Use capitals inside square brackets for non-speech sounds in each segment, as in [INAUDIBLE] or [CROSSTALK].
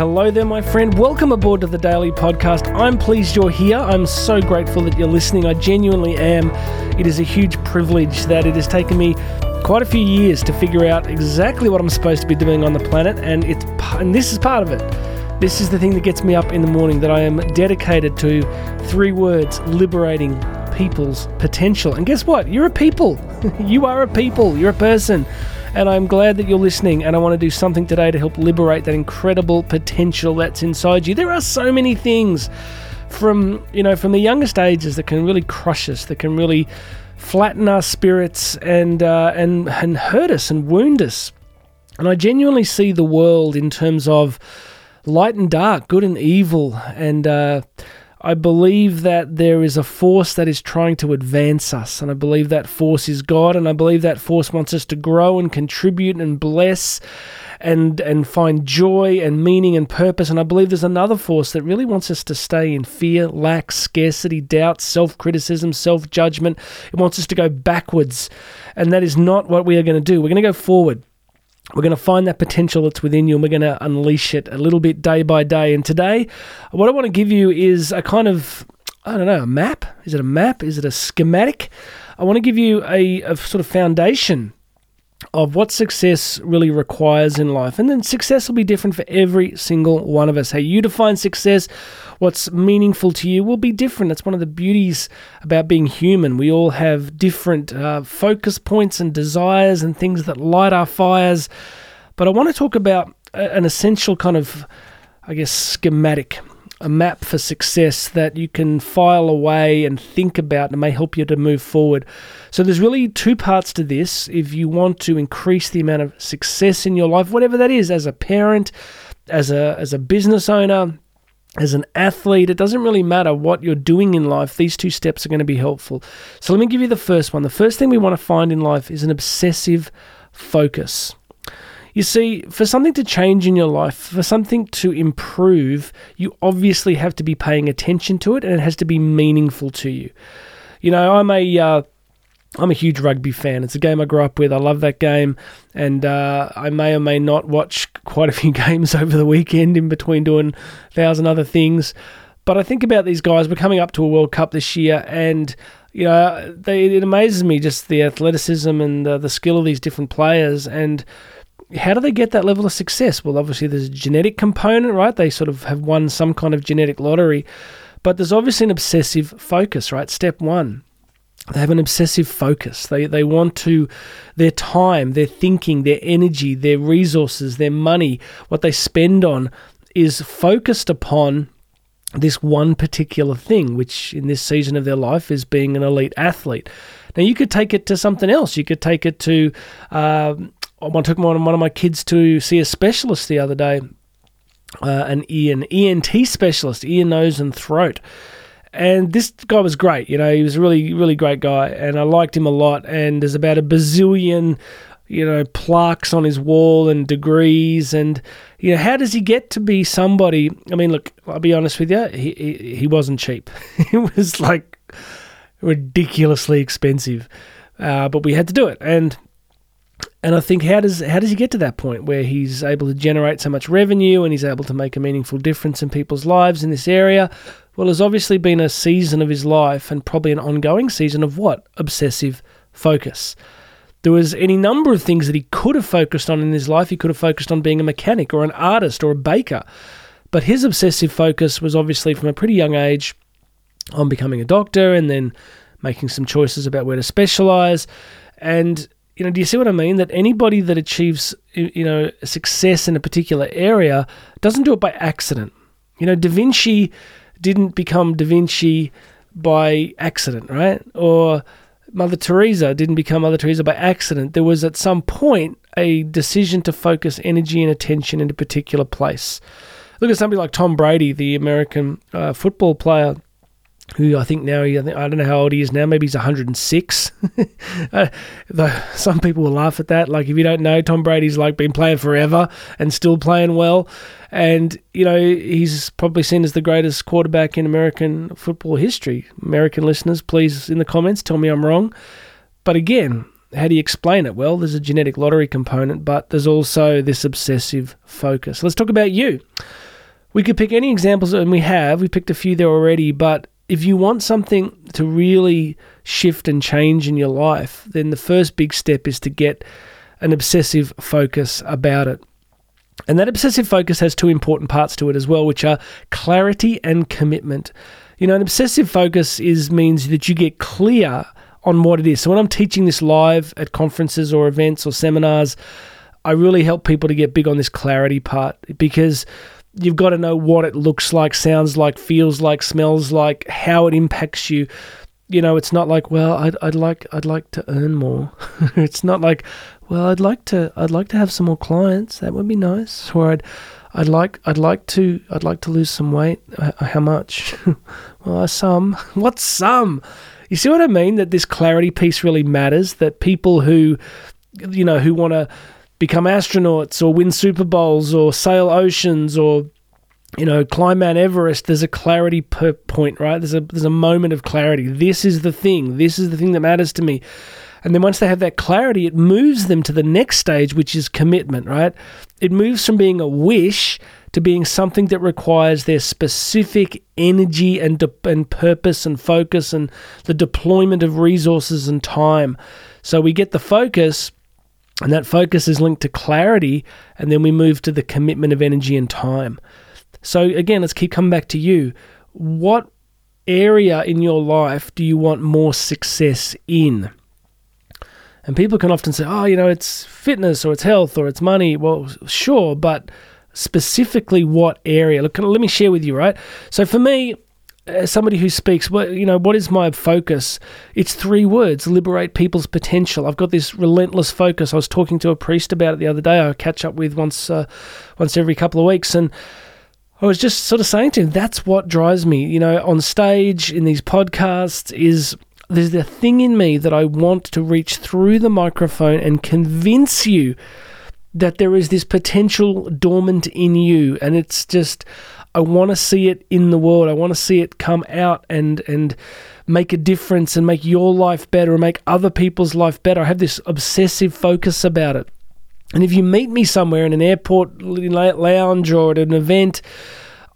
hello there, my friend. Welcome aboard to the Daily Podcast. I'm pleased you're here. I'm so grateful that you're listening. I genuinely am. It is a huge privilege that it has taken me quite a few years to figure out exactly what I'm supposed to be doing on the planet, and it's and this is part of it. This is the thing that gets me up in the morning. That I am dedicated to three words: liberating people's potential. And guess what? You're a people. [LAUGHS] you are a people. You're a person and I'm glad that you're listening. And I want to do something today to help liberate that incredible potential that's inside you. There are so many things from you know from the youngest ages that can really crush us, that can really flatten our spirits and uh, and and hurt us and wound us. And I genuinely see the world in terms of light and dark, good and evil, and uh, I believe that there is a force that is trying to advance us, and I believe that force is God, and I believe that force wants us to grow and contribute and bless and and find joy and meaning and purpose. And I believe there's another force that really wants us to stay in fear, lack, scarcity, doubt, self-criticism, self-judgment. It wants us to go backwards, and that is not what we are going to do. We're going to go forward. We're going to find that potential that's within you and we're going to unleash it a little bit day by day. And today, what I want to give you is a kind of, I don't know, a map? Is it a map? Is it a schematic? I want to give you a, a sort of foundation of what success really requires in life. And then success will be different for every single one of us. How you define success, what's meaningful to you will be different. That's one of the beauties about being human. We all have different uh, focus points and desires and things that light our fires. But I want to talk about an essential kind of, I guess, schematic a map for success that you can file away and think about and may help you to move forward. So there's really two parts to this. If you want to increase the amount of success in your life, whatever that is, as a parent, as a as a business owner, as an athlete, it doesn't really matter what you're doing in life. These two steps are going to be helpful. So let me give you the first one. The first thing we want to find in life is an obsessive focus. You see, for something to change in your life, for something to improve, you obviously have to be paying attention to it and it has to be meaningful to you. You know, I'm a. Uh, I'm a huge rugby fan. It's a game I grew up with. I love that game, and uh, I may or may not watch quite a few [LAUGHS] games over the weekend in between doing a thousand other things. But I think about these guys. We're coming up to a World Cup this year, and you know, they, it amazes me just the athleticism and the, the skill of these different players. And how do they get that level of success? Well, obviously, there's a genetic component, right? They sort of have won some kind of genetic lottery, but there's obviously an obsessive focus, right? Step one. They have an obsessive focus. They they want to their time, their thinking, their energy, their resources, their money, what they spend on is focused upon this one particular thing, which in this season of their life is being an elite athlete. Now, you could take it to something else. You could take it to um, I took one, one of my kids to see a specialist the other day, uh, an Ian ENT specialist, ear, nose, and throat. And this guy was great. You know, he was a really, really great guy, and I liked him a lot. And there's about a bazillion, you know, plaques on his wall and degrees. And you know, how does he get to be somebody? I mean, look, I'll be honest with you, he he, he wasn't cheap. [LAUGHS] it was like ridiculously expensive, uh, but we had to do it. And and I think how does how does he get to that point where he's able to generate so much revenue and he's able to make a meaningful difference in people's lives in this area? Well, there's obviously been a season of his life and probably an ongoing season of what? Obsessive focus. There was any number of things that he could have focused on in his life. He could have focused on being a mechanic or an artist or a baker. But his obsessive focus was obviously from a pretty young age on becoming a doctor and then making some choices about where to specialize. And you know, do you see what I mean? That anybody that achieves, you know, success in a particular area doesn't do it by accident. You know, Da Vinci didn't become Da Vinci by accident, right? Or Mother Teresa didn't become Mother Teresa by accident. There was at some point a decision to focus energy and attention in a particular place. Look at somebody like Tom Brady, the American uh, football player who I think now, I, think, I don't know how old he is now, maybe he's 106. [LAUGHS] uh, the, some people will laugh at that. Like, if you don't know, Tom Brady's like been playing forever and still playing well. And, you know, he's probably seen as the greatest quarterback in American football history. American listeners, please, in the comments, tell me I'm wrong. But again, how do you explain it? Well, there's a genetic lottery component, but there's also this obsessive focus. Let's talk about you. We could pick any examples, and we have. We picked a few there already, but if you want something to really shift and change in your life, then the first big step is to get an obsessive focus about it. And that obsessive focus has two important parts to it as well, which are clarity and commitment. You know, an obsessive focus is means that you get clear on what it is. So when I'm teaching this live at conferences or events or seminars, I really help people to get big on this clarity part because you've got to know what it looks like, sounds like, feels like, smells like, how it impacts you. You know, it's not like, well, I'd, I'd like I'd like to earn more. [LAUGHS] it's not like, well, I'd like to I'd like to have some more clients. That would be nice. Or I'd I'd like I'd like to I'd like to lose some weight. How much? [LAUGHS] well, some. [LAUGHS] What's some? You see what I mean? That this clarity piece really matters. That people who, you know, who want to become astronauts or win Super Bowls or sail oceans or you know climb Mount Everest there's a clarity per point right? There's a there's a moment of clarity. This is the thing. This is the thing that matters to me. And then once they have that clarity it moves them to the next stage which is commitment right? It moves from being a wish to being something that requires their specific energy and de- and purpose and focus and the deployment of resources and time. So we get the focus and that focus is linked to clarity, and then we move to the commitment of energy and time. So, again, let's keep coming back to you. What area in your life do you want more success in? And people can often say, oh, you know, it's fitness or it's health or it's money. Well, sure, but specifically what area? Look, let me share with you, right? So for me, as somebody who speaks, what you know, what is my focus? It's three words: liberate people's potential. I've got this relentless focus. I was talking to a priest about it the other day. I catch up with once, uh, once every couple of weeks, and I was just sort of saying to him, that's what drives me. You know, on stage in these podcasts is there's the thing in me that I want to reach through the microphone and convince you that there is this potential dormant in you, and it's just I want to see it in the world. I want to see it come out and and make a difference and make your life better and make other people's life better. I have this obsessive focus about it. And if you meet me somewhere in an airport lounge or at an event,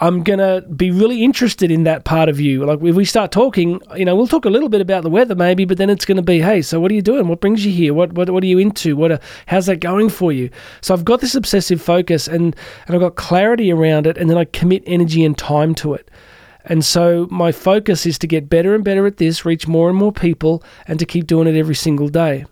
I'm going to be really interested in that part of you. Like if we start talking, you know, we'll talk a little bit about the weather maybe, but then it's going to be, hey, so what are you doing? What brings you here? What what, what are you into? What are, how's that going for you? So I've got this obsessive focus and and I've got clarity around it and then I commit energy and time to it. And so my focus is to get better and better at this, reach more and more people and to keep doing it every single day.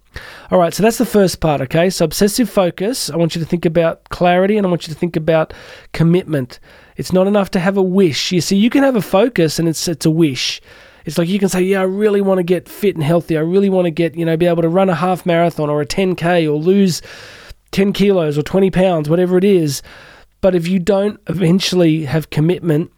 All right, so that's the first part, okay? So obsessive focus, I want you to think about clarity and I want you to think about commitment. It's not enough to have a wish. You see, you can have a focus and it's it's a wish. It's like you can say, yeah, I really want to get fit and healthy. I really want to get, you know, be able to run a half marathon or a 10K or lose 10 kilos or 20 pounds, whatever it is. But if you don't eventually have commitment,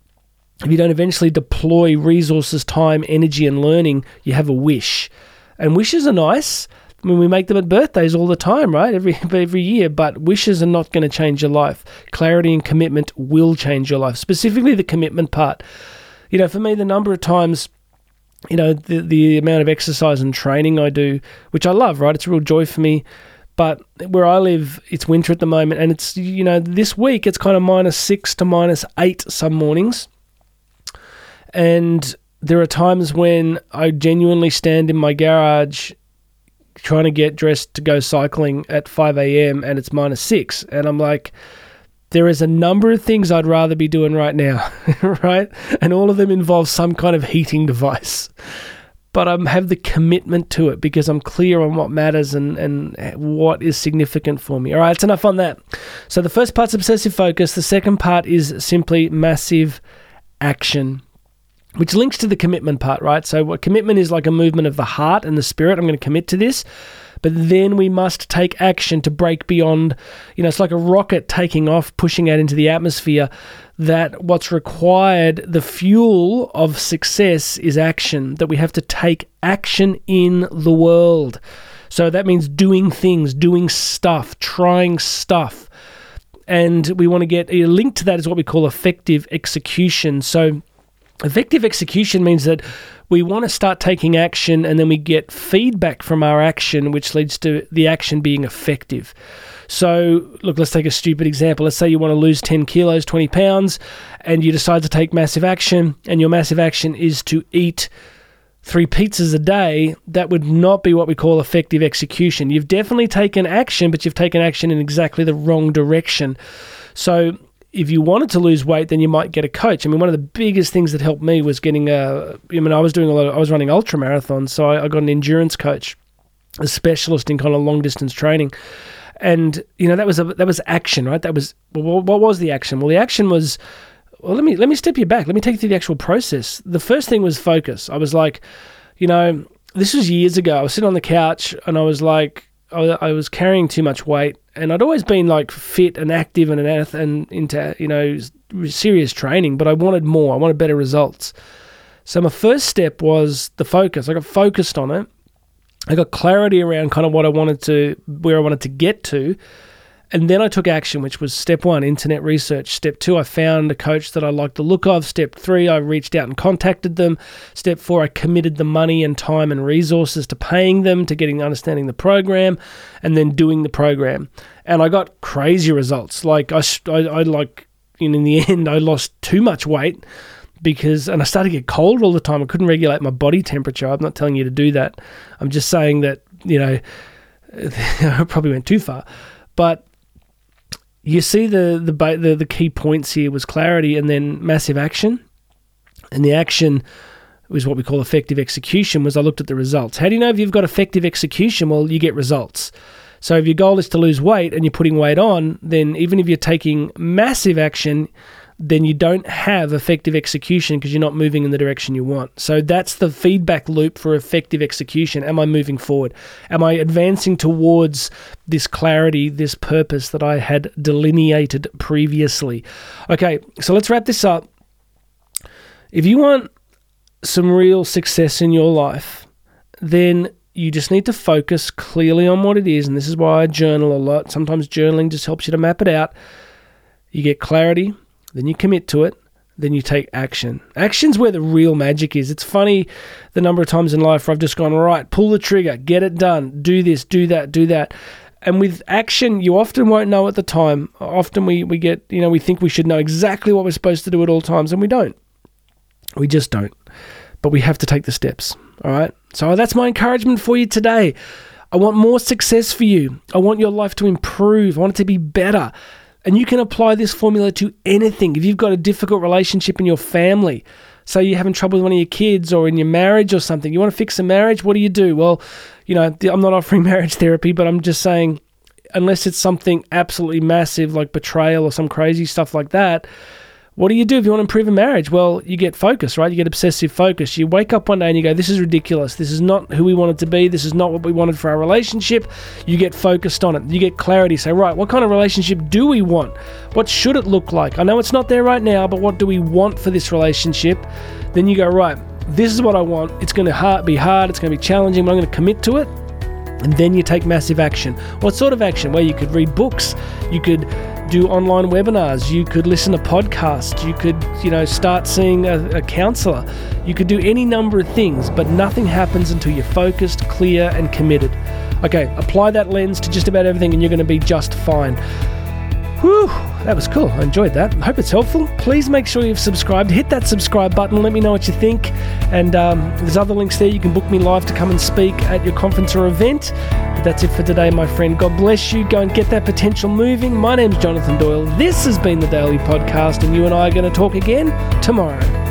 if you don't eventually deploy resources, time, energy, and learning, you have a wish. And wishes are nice, I mean, we make them at birthdays all the time, right? Every [LAUGHS] every year. But wishes are not going to change your life. Clarity and commitment will change your life. Specifically, the commitment part. You know, for me, the number of times, you know, the the amount of exercise and training I do, which I love, right? It's a real joy for me. But where I live, it's winter at the moment, and it's you know this week it's kind of minus six to minus eight some mornings, and there are times when I genuinely stand in my garage trying to get dressed to go cycling at 5 a.m. and it's minus six. And I'm like, there is a number of things I'd rather be doing right now, [LAUGHS] right? And all of them involve some kind of heating device. But I have the commitment to it because I'm clear on what matters and, and what is significant for me. All right, it's enough on that. So the first part's obsessive focus. The second part is simply massive action which links to the commitment part, right? So, what commitment is like a movement of the heart and the spirit. I'm going to commit to this, but then we must take action to break beyond. You know, it's like a rocket taking off, pushing out into the atmosphere. That what's required, the fuel of success is action. That we have to take action in the world. So that means doing things, doing stuff, trying stuff. And we want to get a link to that is what we call effective execution. So Effective execution means that we want to start taking action and then we get feedback from our action, which leads to the action being effective. So, look, let's take a stupid example. Let's say you want to lose 10 kilos, 20 pounds, and you decide to take massive action, and your massive action is to eat three pizzas a day. That would not be what we call effective execution. You've definitely taken action, but you've taken action in exactly the wrong direction. So, if you wanted to lose weight, then you might get a coach. I mean, one of the biggest things that helped me was getting a. I mean, I was doing a lot. Of, I was running ultra marathons, so I, I got an endurance coach, a specialist in kind of long distance training, and you know that was a that was action, right? That was well, what was the action? Well, the action was well. Let me let me step you back. Let me take you through the actual process. The first thing was focus. I was like, you know, this was years ago. I was sitting on the couch and I was like, I, I was carrying too much weight, and I'd always been like fit and active and an and into you know serious training, but I wanted more. I wanted better results. So my first step was the focus. I got focused on it I got clarity around kind of what I wanted to, where I wanted to get to. And then I took action, which was step one, internet research. Step two, I found a coach that I liked the look of. Step three, I reached out and contacted them. Step four, I committed the money and time and resources to paying them, to getting understanding the program, and then doing the program. And I got crazy results. Like I, I, I like in the [LAUGHS] end, I lost too much weight because and I started to get cold all the time. I couldn't regulate my body temperature. I'm not telling you to do that. I'm just saying that you know [LAUGHS] I probably went too far, but you see the, the the the key points here was clarity and then massive action, and the action was what we call effective execution. Was I looked at the results? How do you know if you've got effective execution? Well, you get results. So if your goal is to lose weight and you're putting weight on, then even if you're taking massive action, then you don't have effective execution because you're not moving in the direction you want. So that's the feedback loop for effective execution. Am I moving forward? Am I advancing towards this clarity, this purpose that I had delineated previously? Okay, so let's wrap this up. If you want some real success in your life, then you just need to focus clearly on what it is. And this is why I journal a lot. Sometimes journaling just helps you to map it out. You get clarity, then you commit to it, then you take action. Action's where the real magic is. It's funny the number of times in life where I've just gone, right, pull the trigger, get it done, do this, do that, do that. And with action, you often won't know at the time. Often we, we get, you know, we think we should know exactly what we're supposed to do at all times, and we don't. We just don't. But we have to take the steps. All right. So that's my encouragement for you today. I want more success for you. I want your life to improve. I want it to be better. And you can apply this formula to anything. If you've got a difficult relationship in your family, say you're having trouble with one of your kids or in your marriage or something, you want to fix a marriage, what do you do? Well, you know, I'm not [LAUGHS] offering marriage therapy, but I'm just saying, unless it's something absolutely massive like betrayal or some crazy stuff like that, what do you do if you want to improve a marriage? Well, you get focus, right? You get obsessive focus. You wake up one day and you go, This is ridiculous. This is not who we wanted to be. This is not what we wanted for our relationship. You get focused on it. You get clarity. Say, Right, what kind of relationship do we want? What should it look like? I know it's not there right now, but what do we want for this relationship? Then you go, Right, this is what I want. It's going to be hard. It's going to be challenging, but I'm going to commit to it. And then you take massive action. What sort of action? Well, you could read books. You could do online webinars. You could listen to podcasts. You could, you know, start seeing a, a counselor. You could do any number of things, but nothing happens until you're focused, clear, and committed. Okay, apply that lens to just about everything, and you're going to be just fine. Whew, that was cool. I enjoyed that. I hope it's helpful. Please make sure you've subscribed. Hit that subscribe button. Let me know what you think. And um, there's other links there. You can book me live to come and speak at your conference or event. But that's it for today, my friend. God bless you. Go and get that potential moving. My name's Jonathan Doyle. This has been the Daily Podcast, and you and I are going to talk again tomorrow.